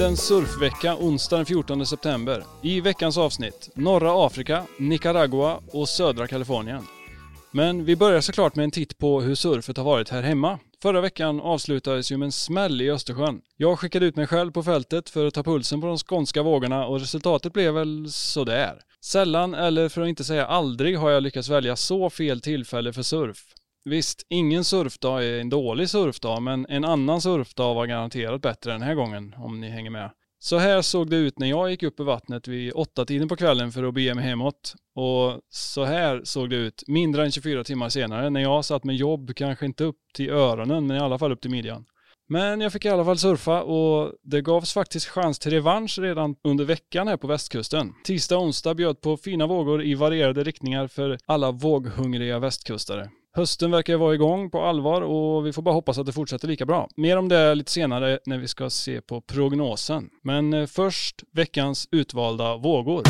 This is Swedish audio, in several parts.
Världens surfvecka onsdag den 14 september. I veckans avsnitt, norra Afrika, Nicaragua och södra Kalifornien. Men vi börjar såklart med en titt på hur surfet har varit här hemma. Förra veckan avslutades ju med en smäll i Östersjön. Jag skickade ut mig själv på fältet för att ta pulsen på de skånska vågorna och resultatet blev väl sådär. Sällan, eller för att inte säga aldrig, har jag lyckats välja så fel tillfälle för surf. Visst, ingen surfdag är en dålig surfdag, men en annan surfdag var garanterat bättre den här gången, om ni hänger med. Så här såg det ut när jag gick upp i vattnet vid åtta tiden på kvällen för att bege mig hemåt. Och så här såg det ut mindre än 24 timmar senare när jag satt med jobb, kanske inte upp till öronen, men i alla fall upp till midjan. Men jag fick i alla fall surfa och det gavs faktiskt chans till revansch redan under veckan här på västkusten. Tisdag och onsdag bjöd på fina vågor i varierade riktningar för alla våghungriga västkustare. Hösten verkar vara igång på allvar och vi får bara hoppas att det fortsätter lika bra. Mer om det lite senare när vi ska se på prognosen. Men eh, först veckans utvalda vågor.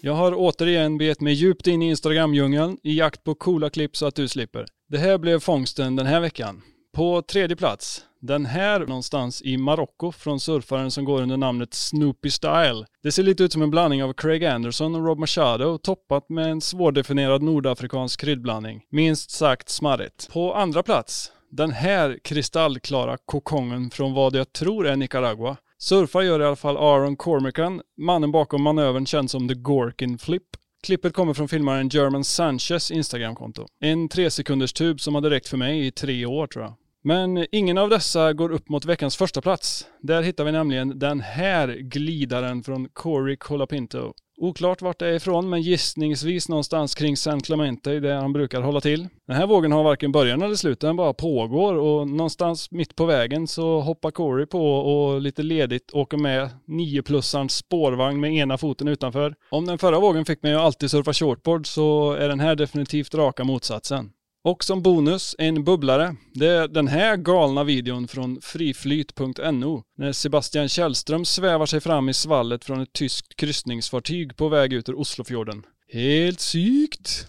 Jag har återigen begett mig djupt in i Instagram-djungeln i jakt på coola klipp så att du slipper. Det här blev fångsten den här veckan. På tredje plats, den här någonstans i Marocko från surfaren som går under namnet Snoopy Style. Det ser lite ut som en blandning av Craig Anderson och Rob Machado toppat med en svårdefinierad nordafrikansk kryddblandning. Minst sagt smarrigt. På andra plats, den här kristallklara kokongen från vad jag tror är Nicaragua. Surfar gör i alla fall Aaron Cormican, mannen bakom manövern känd som The Gorkin Flip. Klippet kommer från filmaren German Sanchez Instagramkonto. En tre sekunders tub som hade räckt för mig i tre år tror jag. Men ingen av dessa går upp mot veckans första plats. Där hittar vi nämligen den här glidaren från Corey Colapinto. Oklart vart det är ifrån, men gissningsvis någonstans kring San Clemente där han brukar hålla till. Den här vågen har varken början eller slut, den bara pågår och någonstans mitt på vägen så hoppar Corey på och lite ledigt åker med 9-plussarns spårvagn med ena foten utanför. Om den förra vågen fick mig att alltid surfa shortboard så är den här definitivt raka motsatsen. Och som bonus, en bubblare. Det är den här galna videon från friflyt.no när Sebastian Källström svävar sig fram i svallet från ett tyskt kryssningsfartyg på väg ut ur Oslofjorden. Helt sykt!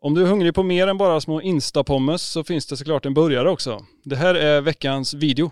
Om du är hungrig på mer än bara små instapommes så finns det såklart en burgare också. Det här är veckans video.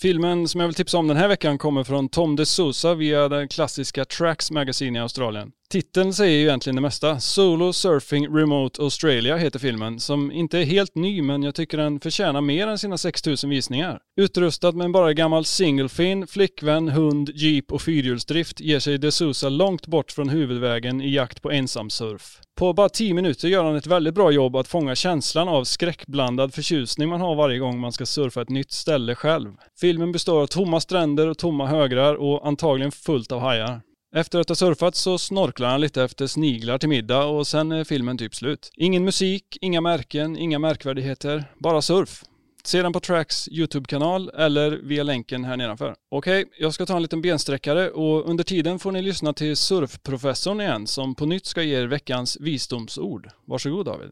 Filmen som jag vill tipsa om den här veckan kommer från Tom DeSouza via den klassiska Tracks Magazine i Australien. Titeln säger ju egentligen det mesta. Solo Surfing Remote Australia heter filmen, som inte är helt ny men jag tycker den förtjänar mer än sina 6000 visningar. Utrustad med en bara gammal singlefin, flickvän, hund, jeep och fyrhjulsdrift ger sig DeSouza långt bort från huvudvägen i jakt på ensamsurf. På bara 10 minuter gör han ett väldigt bra jobb att fånga känslan av skräckblandad förtjusning man har varje gång man ska surfa ett nytt ställe själv. Filmen består av tomma stränder och tomma högrar och antagligen fullt av hajar. Efter att ha surfat så snorklar han lite efter sniglar till middag och sen är filmen typ slut. Ingen musik, inga märken, inga märkvärdigheter, bara surf. Se den på Tracks YouTube-kanal eller via länken här nedanför. Okej, jag ska ta en liten bensträckare och under tiden får ni lyssna till surfprofessorn igen som på nytt ska ge er veckans visdomsord. Varsågod David.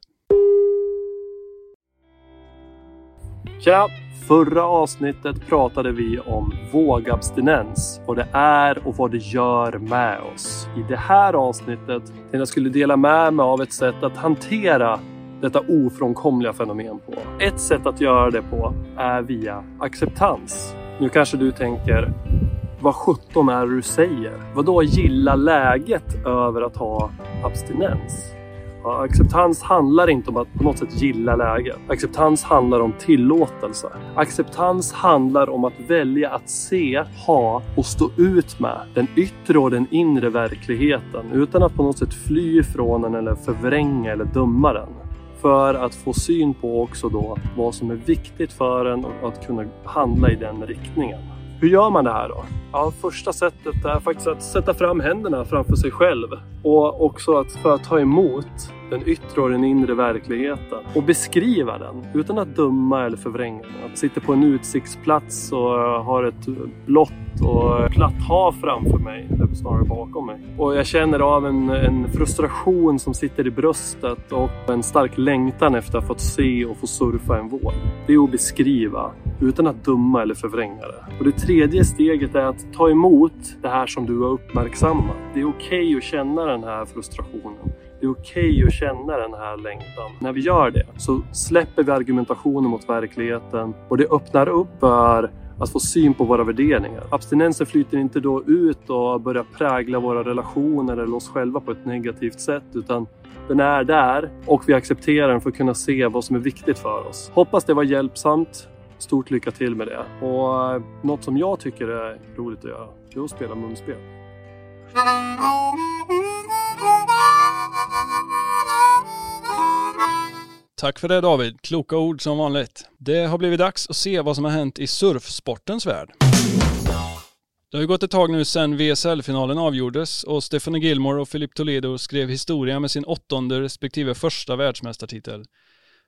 Tja! Förra avsnittet pratade vi om vågabstinens, vad det är och vad det gör med oss. I det här avsnittet tänkte jag skulle dela med mig av ett sätt att hantera detta ofrånkomliga fenomen på. Ett sätt att göra det på är via acceptans. Nu kanske du tänker, vad sjutton är det du säger? Vadå gilla läget över att ha abstinens? Ja, acceptans handlar inte om att på något sätt gilla läget. Acceptans handlar om tillåtelse. Acceptans handlar om att välja att se, ha och stå ut med den yttre och den inre verkligheten utan att på något sätt fly ifrån den eller förvränga eller döma den. För att få syn på också då vad som är viktigt för en och att kunna handla i den riktningen. Hur gör man det här då? Ja, första sättet är faktiskt att sätta fram händerna framför sig själv och också att för att ta emot den yttre och den inre verkligheten och beskriva den utan att döma eller förvränga den. Att sitter på en utsiktsplats och eh, har ett blått och platt hav framför mig, eller snarare bakom mig. Och jag känner av en, en frustration som sitter i bröstet och en stark längtan efter att få se och få surfa en våg. Det är att beskriva utan att döma eller förvränga det. Och det tredje steget är att ta emot det här som du har uppmärksammat. Det är okej okay att känna den här frustrationen. Det är okej okay att känna den här längtan. När vi gör det så släpper vi argumentationen mot verkligheten och det öppnar upp för att få syn på våra värderingar. Abstinensen flyter inte då ut och börjar prägla våra relationer eller oss själva på ett negativt sätt utan den är där och vi accepterar den för att kunna se vad som är viktigt för oss. Hoppas det var hjälpsamt. Stort lycka till med det. Och eh, något som jag tycker är roligt att göra, det är att spela munspel. Tack för det David. Kloka ord som vanligt. Det har blivit dags att se vad som har hänt i surfsportens värld. Det har ju gått ett tag nu sedan VSL-finalen avgjordes och Stephanie Gilmore och Filip Toledo skrev historia med sin åttonde respektive första världsmästartitel.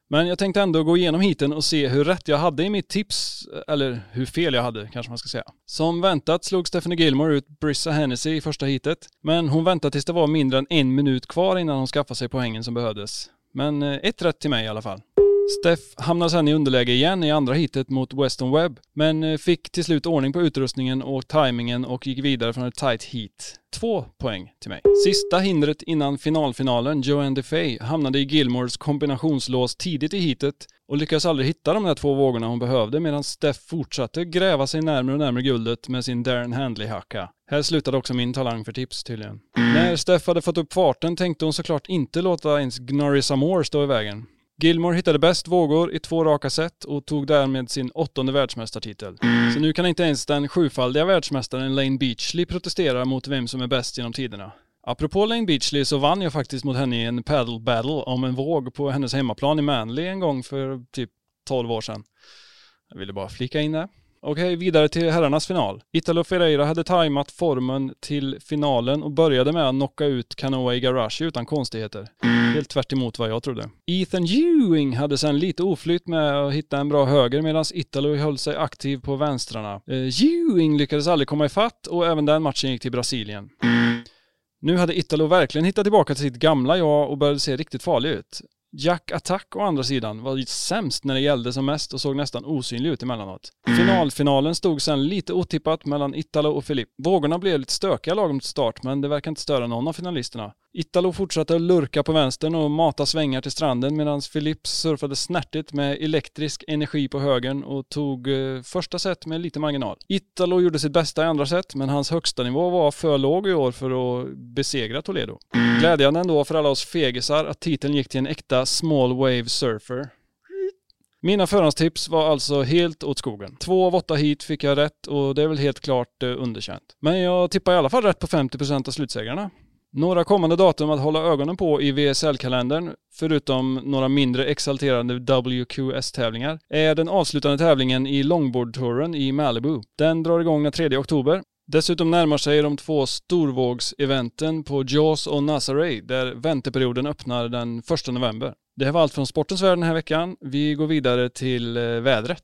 Men jag tänkte ändå gå igenom hiten och se hur rätt jag hade i mitt tips, eller hur fel jag hade kanske man ska säga. Som väntat slog Stephanie Gilmore ut Brissa Hennessy i första hitet, men hon väntade tills det var mindre än en minut kvar innan hon skaffade sig poängen som behövdes. Men eh, ett rätt till mig i alla fall. Steff hamnade sen i underläge igen i andra hitet mot Weston Webb, men eh, fick till slut ordning på utrustningen och tajmingen och gick vidare från ett tight heat. Två poäng till mig. Sista hindret innan finalfinalen, Joanne DeFay, hamnade i Gilmores kombinationslås tidigt i heatet och lyckades aldrig hitta de där två vågorna hon behövde medan Steff fortsatte gräva sig närmare och närmare guldet med sin Darren Handley-hacka. Här slutade också min talang för tips tydligen. När Steff hade fått upp farten tänkte hon såklart inte låta ens Gnurry Samore stå i vägen. Gilmore hittade bäst vågor i två raka set och tog därmed sin åttonde världsmästartitel. Så nu kan inte ens den sjufaldiga världsmästaren Lane Beachley protestera mot vem som är bäst genom tiderna. Apropå Lane Beachley så vann jag faktiskt mot henne i en paddle battle om en våg på hennes hemmaplan i Manly en gång för typ 12 år sedan. Jag ville bara flika in det. Okej, vidare till herrarnas final. Italo Ferreira hade tajmat formen till finalen och började med att knocka ut Kanoa Igarashi utan konstigheter. Helt tvärt vad jag trodde. Ethan Ewing hade sen lite oflytt med att hitta en bra höger medan Italo höll sig aktiv på vänstrarna. Uh, Ewing lyckades aldrig komma ifatt och även den matchen gick till Brasilien. Nu hade Italo verkligen hittat tillbaka till sitt gamla jag och började se riktigt farlig ut. Jack Attack å andra sidan var sämst när det gällde som mest och såg nästan osynlig ut emellanåt. Finalfinalen stod sen lite otippat mellan Italo och Filip. Vågorna blev lite stökiga lagom till start men det verkar inte störa någon av finalisterna. Italo fortsatte att lurka på vänstern och mata svängar till stranden medan Philips surfade snärtigt med elektrisk energi på högern och tog eh, första set med lite marginal. Italo gjorde sitt bästa i andra set men hans högsta nivå var för låg i år för att besegra Toledo. Glädjande ändå för alla oss fegisar att titeln gick till en äkta small wave surfer. Mina förhandstips var alltså helt åt skogen. Två av åtta hit fick jag rätt och det är väl helt klart eh, underkänt. Men jag tippar i alla fall rätt på 50% av slutsegrarna. Några kommande datum att hålla ögonen på i VSL-kalendern, förutom några mindre exalterande WQS-tävlingar, är den avslutande tävlingen i Longboard-touren i Malibu. Den drar igång den 3 oktober. Dessutom närmar sig de två storvågseventen på Jaws och Nazaré, där vänteperioden öppnar den 1 november. Det var allt från sportens värld den här veckan. Vi går vidare till eh, vädret.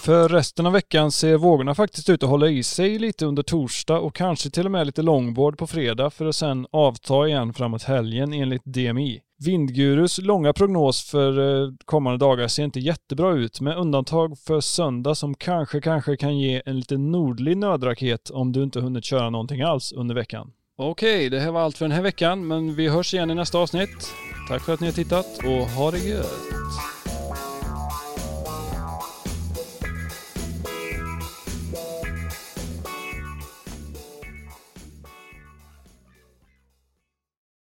För resten av veckan ser vågorna faktiskt ut att hålla i sig lite under torsdag och kanske till och med lite långbord på fredag för att sen avta igen framåt helgen enligt DMI. Vindgurus långa prognos för eh, kommande dagar ser inte jättebra ut med undantag för söndag som kanske, kanske kan ge en lite nordlig nödraket om du inte hunnit köra någonting alls under veckan. Okej, det här var allt för den här veckan men vi hörs igen i nästa avsnitt. Tack för att ni har tittat och ha det gött!